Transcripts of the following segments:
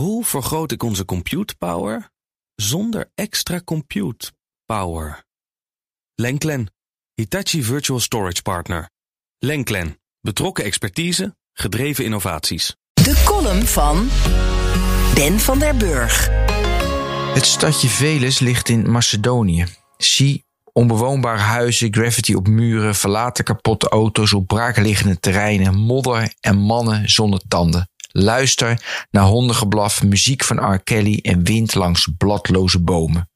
Hoe vergroot ik onze compute power zonder extra compute power? Lenklen, Hitachi Virtual Storage Partner. Lenklen, betrokken expertise, gedreven innovaties. De column van Ben van der Burg. Het stadje Veles ligt in Macedonië. Zie onbewoonbare huizen, graffiti op muren, verlaten kapotte auto's op braakliggende terreinen, modder en mannen zonder tanden. Luister naar hondengeblaf, muziek van R. Kelly en wind langs bladloze bomen.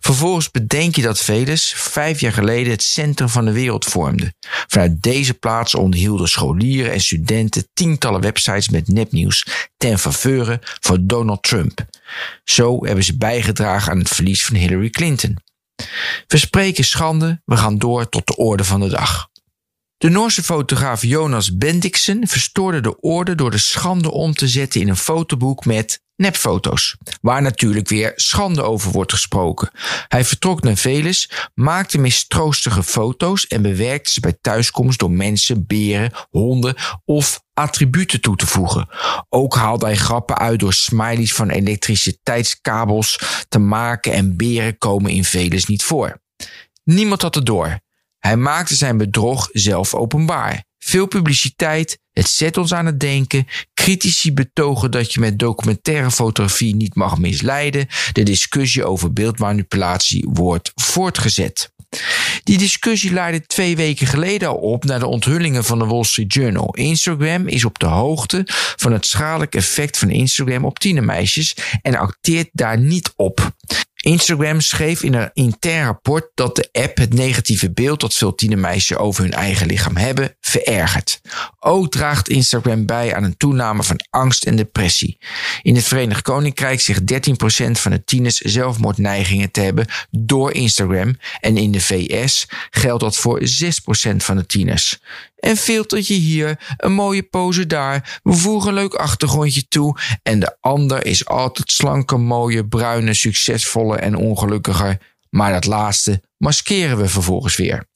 Vervolgens bedenk je dat Veles vijf jaar geleden het centrum van de wereld vormde. Vanuit deze plaats onderhielden scholieren en studenten tientallen websites met nepnieuws ten faveur voor Donald Trump. Zo hebben ze bijgedragen aan het verlies van Hillary Clinton. We spreken schande, we gaan door tot de orde van de dag. De Noorse fotograaf Jonas Bendiksen verstoorde de orde door de schande om te zetten in een fotoboek met nepfoto's, waar natuurlijk weer schande over wordt gesproken. Hij vertrok naar Veles, maakte mistroostige foto's en bewerkte ze bij thuiskomst door mensen, beren, honden of attributen toe te voegen. Ook haalde hij grappen uit door smileys van elektriciteitskabels te maken en beren komen in Veles niet voor. Niemand had het door. Hij maakte zijn bedrog zelf openbaar. Veel publiciteit, het zet ons aan het denken. Critici betogen dat je met documentaire fotografie niet mag misleiden. De discussie over beeldmanipulatie wordt voortgezet. Die discussie leidde twee weken geleden al op naar de onthullingen van de Wall Street Journal. Instagram is op de hoogte van het schadelijk effect van Instagram op tienermeisjes en acteert daar niet op. Instagram schreef in een intern rapport dat de app het negatieve beeld dat veel tienermeisjes over hun eigen lichaam hebben verergert. Ook draagt Instagram bij aan een toename van angst en depressie. In het Verenigd Koninkrijk zegt 13% van de tieners zelfmoordneigingen te hebben door Instagram en in de VS geldt dat voor 6% van de tieners. Een filtertje hier, een mooie pose daar, we voegen een leuk achtergrondje toe en de ander is altijd slanke, mooie, bruine, succesvolle en ongelukkiger, maar dat laatste maskeren we vervolgens weer.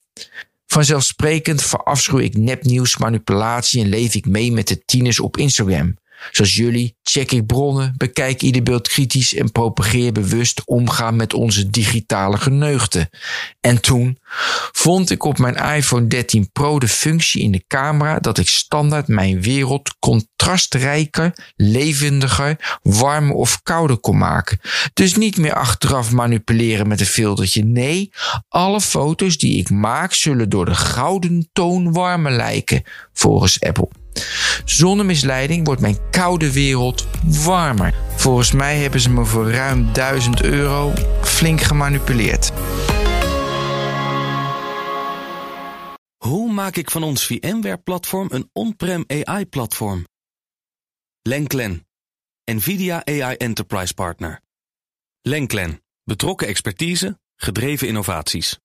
Vanzelfsprekend verafschuw ik nepnieuws, manipulatie en leef ik mee met de tieners op Instagram. Zoals jullie check ik bronnen, bekijk ieder beeld kritisch en propageer bewust omgaan met onze digitale geneugten. En toen vond ik op mijn iPhone 13 Pro de functie in de camera dat ik standaard mijn wereld contrastrijker, levendiger, warmer of kouder kon maken. Dus niet meer achteraf manipuleren met een filtertje. Nee, alle foto's die ik maak zullen door de gouden toon warmer lijken, volgens Apple. Zonder misleiding wordt mijn koude wereld warmer. Volgens mij hebben ze me voor ruim 1000 euro flink gemanipuleerd. Hoe maak ik van ons VMware-platform een on-prem AI-platform? Lenklen, NVIDIA AI Enterprise Partner. Lenklen, betrokken expertise, gedreven innovaties.